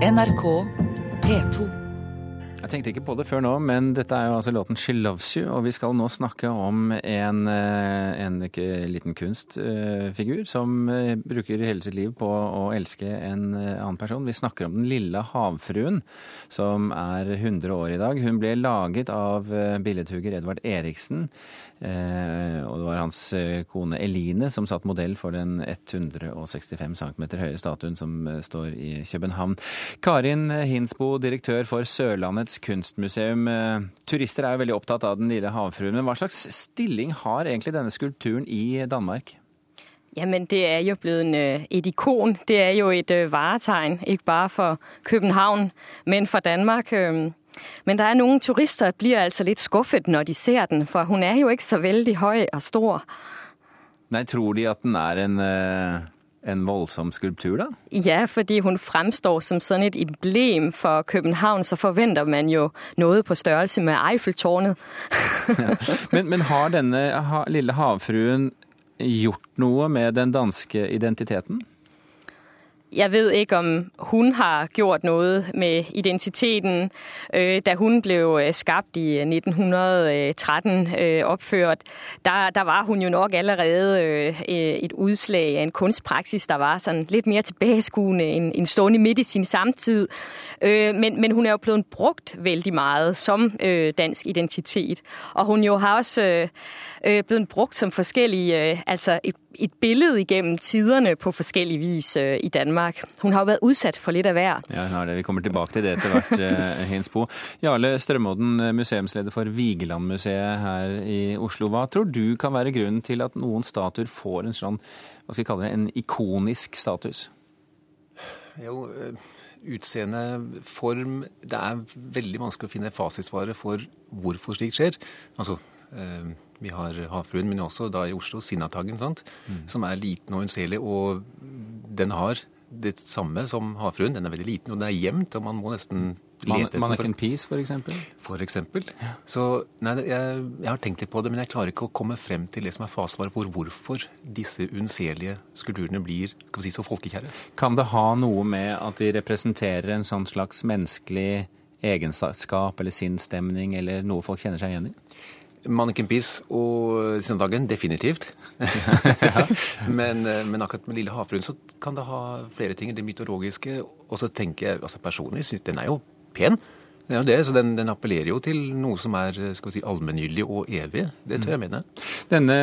NRK P2. Jeg tenkte ikke på det før nå, men dette er jo altså låten 'She Loves You', og vi skal nå snakke om en, eh, en liten kunstfigur som eh, bruker hele sitt liv på å elske en eh, annen person. Vi snakker om den lille havfruen, som er 100 år i dag. Hun ble laget av billedhugger Edvard Eriksen, og det var hans kone Eline som satt modell for den 165 cm høye statuen som står i København. Karin Hinsbo, direktør for Sørlandets kunstmuseum. Turister er jo veldig opptatt av den lille havfruen, men hva slags stilling har egentlig denne skulpturen i Danmark? Jamen, det er jo blevet et ikon. Det er jo et varetegn, ikke bare for København, men for Danmark. Men der er noen turister, som blir altså litt skuffet når de ser den, for hun er jo ikke så veldig høy og stor. Nei, tror de at den er en, en voldsom skulptur, da? Ja, fordi hun fremstår som sånn et emblem for København, så forventer man jo noe på størrelse med Eiffeltårnet. ja. men, men, har denne ha, lille havfruen gjort noe med den danske identiteten? Jeg ved ikke om hun har gjort noe med identiteten. Da hun ble skapt i 1913, oppført, der var hun jo nok allerede et utslag av en kunstpraksis der var litt mer tilbakeskuende enn stående midt i sin samtid. Men, hun er jo blevet brukt veldig mye som dansk identitet. Og hun jo har også blevet brukt som forskjellige altså et et billede igennem tiderne på forskjellig vis i Danmark. Hun har jo vært utsatt for litt av hver. Ja, hun har det. Vi kommer tilbake til det etter hvert, Hinsbo. Jarle Strømodden, museumsleder for Vigelandmuseet her i Oslo. Hva tror du kan være grunnen til at noen statuer får en sånn, hva skal vi kalle det, en ikonisk status? Jo, utseende, form Det er veldig vanskelig å finne fasitsvaret for hvorfor slikt skjer. Altså, vi har Havfruen, men også da i Oslo Sinnataggen, mm. som er liten og unnselig. Og den har det samme som Havfruen. Den er veldig liten, og den er gjemt, og man må nesten lete Mannequin Peace, for eksempel? For eksempel. Ja. Så nei, jeg, jeg, har tenkt litt på det, men jeg klarer ikke å komme frem til det som er fasvaret for hvorfor disse unnselige skulpturene blir skal vi si, så folkekjære. Kan det ha noe med at de representerer en sånn slags menneskelig egenskap eller sinnsstemning, eller noe folk kjenner seg igjen i? Mannequin Peace og Sinnadagen, definitivt. men, men, akkurat med Lille havfruen så kan det ha flere ting. Det mytologiske. Og så tenker jeg altså personlig, den er jo pen. Det er det, så den, den, appellerer jo til noe som er skal vi si, allmenngyldig og evig. Det tør jeg mene. Denne,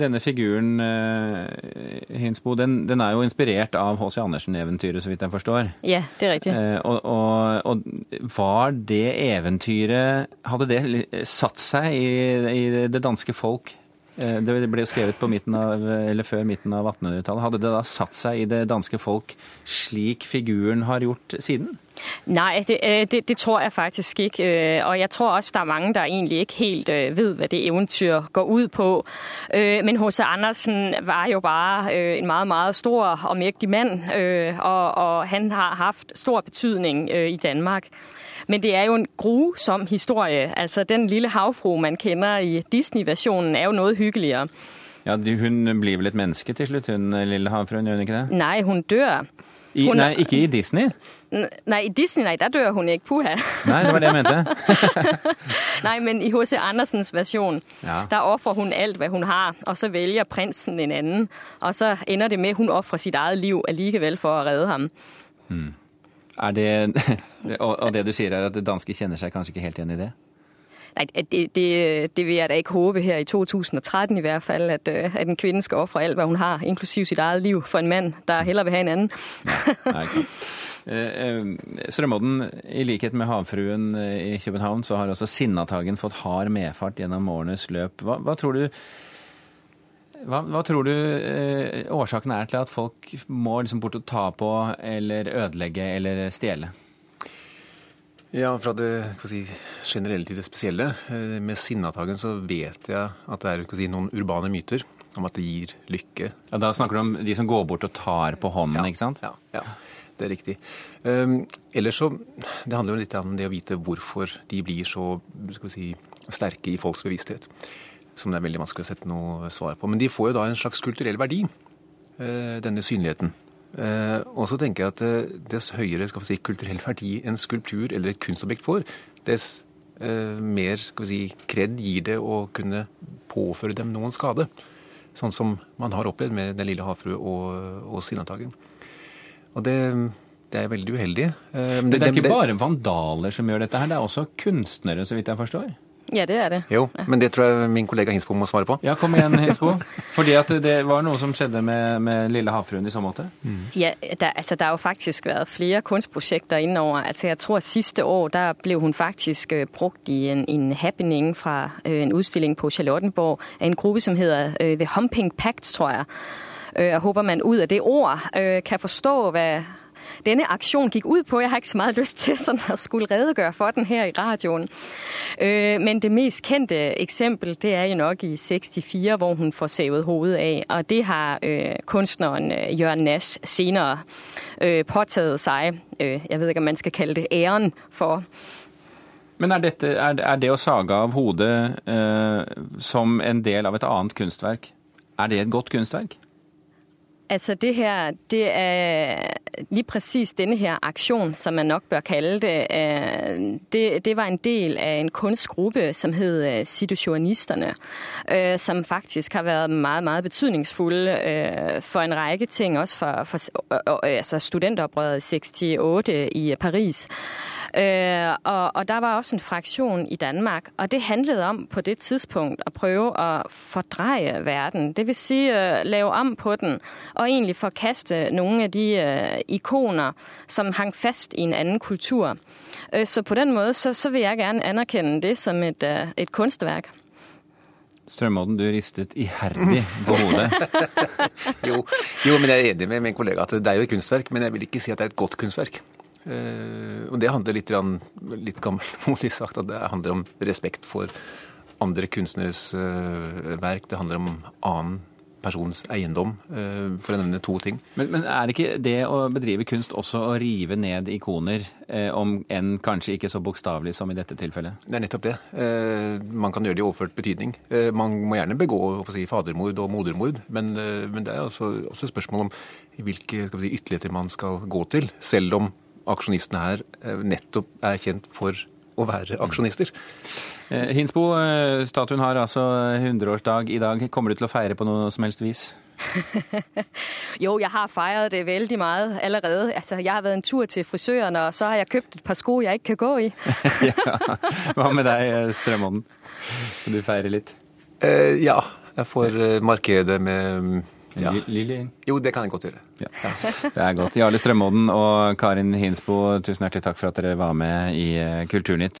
denne figuren, uh, Hinsbo, den, den, er jo inspirert av H.C. Andersen-eventyret, så vidt jeg forstår. Ja, det er riktig. Uh, og, og, og, var det eventyret Hadde det satt seg i, i det danske folk? Uh, det ble jo skrevet midten av, før midten av 1800-tallet. Hadde det da satt seg i det danske folk slik figuren har gjort siden? Nei, det, øh, det, det, tror jeg faktisk ikke. Øh, og jeg tror også det er mange der egentlig ikke helt øh, vet hva det eventyr går ut på. Men H.C. Andersen var jo bare en meget, meget stor og mektig mann. Og, og han har hatt stor betydning i Danmark. Men det er jo en grusom historie. Altså, Den lille havfru man kjenner i Disney-versjonen, er jo noe hyggeligere. Ja, Hun blir vel et menneske til slutt, hun lille havfruen, gjør hun ikke det? Nei, hun dør. I, hun, nei, ikke i Disney? Nei, i Disney nei, der dør hun ikke. Puha. Nei, det var det jeg mente. nei, men i H.C. Andersens versjon, ja. der ofrer hun alt hva hun har, og så velger prinsen en annen. Og så ender det med at hun ofrer sitt eget liv allikevel for å redde ham. Hmm. Er det, og det du sier er at danske kjenner seg kanskje ikke helt igjen i det? Nei, det, det, det, vil jeg da ikke håpe her i 2013 i hvert fall, at, at en kvinne skal ofre alt hva hun har, inklusiv sitt eget liv, for en mann der heller vil ha en annen. nei, ikke sant. Strømodden, i likhet med havfruen i København, så har også Sinnataggen fått hard medfart gjennom årenes løp. Hva, hva tror du hva, hva, tror du eh, årsaken er til at folk må liksom bort og ta på eller ødelegge eller stjele? Ja, fra det si, generelle til det spesielle. Eh, med Sinnataggen så vet jeg at det er si, noen urbane myter om at det gir lykke. Ja, Da snakker du om de som går bort og tar på hånden, ja, ikke sant? Ja, ja det er riktig. Um, ellers så Det handler jo litt om det å vite hvorfor de blir så si, sterke i folks bevissthet. Som det er veldig vanskelig å sette noe svar på. Men de får jo da en slags kulturell verdi, uh, denne synligheten. Eh, og så tenker jeg at eh, dess høyere skal vi si, kulturell verdi en skulptur eller et kunstobjekt får, dess eh, mer skal vi si, kred gir det å kunne påføre dem noen skade. Sånn som man har opplevd med Den lille havfrue og, og Sinnataggen. Og det, det er veldig uheldig. Eh, Men det er ikke bare vandaler som gjør dette her, det er også kunstnere, så vidt jeg forstår? Ja, det er det. Jo, men det tror jeg min kollega Hinsbo må svare på. Ja, kom igjen, Hinsbo. Fordi at det var noe som skjedde med, med Lille havfruen i så måte? Ja, der, altså, der har jo faktisk vært flere kunstprosjekter innover. Altså, jeg tror, siste år, der ble hun faktisk uh, brukt i en, en happening fra uh, en utstilling på Charlottenborg av en gruppe, som heter uh, The Humping Pact, tror jeg. Øh, jeg håper man ut av det ord øh, kan forstå, hvad denne aksjonen gik ud på. Jeg har ikke så meget lyst til sådan at skulle redegøre for den her i radioen. Øh, men det mest kendte eksempel, det er jo nok i 64, hvor hun får savet hovedet af. Og det har øh, kunstneren Jørn Jørgen Nass senere øh, påtaget sig, øh, jeg ved ikke om man skal kalde det æren for. Men er, dette, er, det å sage av hodet som en del av et annet kunstverk, er det et godt kunstverk? Altså det her, det er lige præcis denne her aktion, som man nok bør kalde det. øh, Det, det var en del af en kunstgruppe, som hed øh, Situationisterne, øh, som faktisk har været meget, meget betydningsfulde for en række ting, også for, for altså studenteroprøret 68 i Paris. Og, og der var også en fraktion i Danmark, og det handlede om på det tidspunkt at prøve at fordreje verden. Det vil sige lave om på den, og egentlig forkaste nogle af de øh, ikoner, som hang fast i en anden kultur. Øh, så på den måten så, så vil jeg gerne anerkende det som et, øh, et kunstverk. Strømodden, du ristet iherdig på hodet. Jo, jo, men jeg er enig med min kollega at det er jo et kunstverk, men jeg vil ikke si at det er et godt kunstverk. Uh, og det handler litt, litt gammelmodig sagt, at det handler om respekt for andre kunstneres uh, verk. Det handler om annen persons eiendom, eh, for å nevne to ting. Men, men er ikke det å bedrive kunst også å rive ned ikoner, eh, om enn kanskje ikke så bokstavelig som i dette tilfellet? Det er nettopp det. Eh, man kan gjøre det i overført betydning. Man må gjerne begå si, fadermord og modermord, men, men det er også, også et spørsmål om hvilke si, ytterligheter man skal gå til, selv om aksjonistene her nettopp er kjent for å være aksjonister. Eh, Hinsbo, eh, statuen har altså 100-årsdag i dag. Kommer du til å feire på noe som helst vis? Jo, jeg har fejret det veldig mye allerede. Altså, jeg har vært en tur til frisøren, og så har jeg kjøpt et par sko, jeg ikke kan gå i. ja. Hva med deg, Strømånden? Kan du feire litt? Eh, ja, jeg får eh, markere det med ja. Jo, det kan jeg godt gjøre. Ja. Det er godt. Jarle Strømodden og Karin Hinsbo, tusen hjertelig takk for at dere var med i eh, Kulturnytt.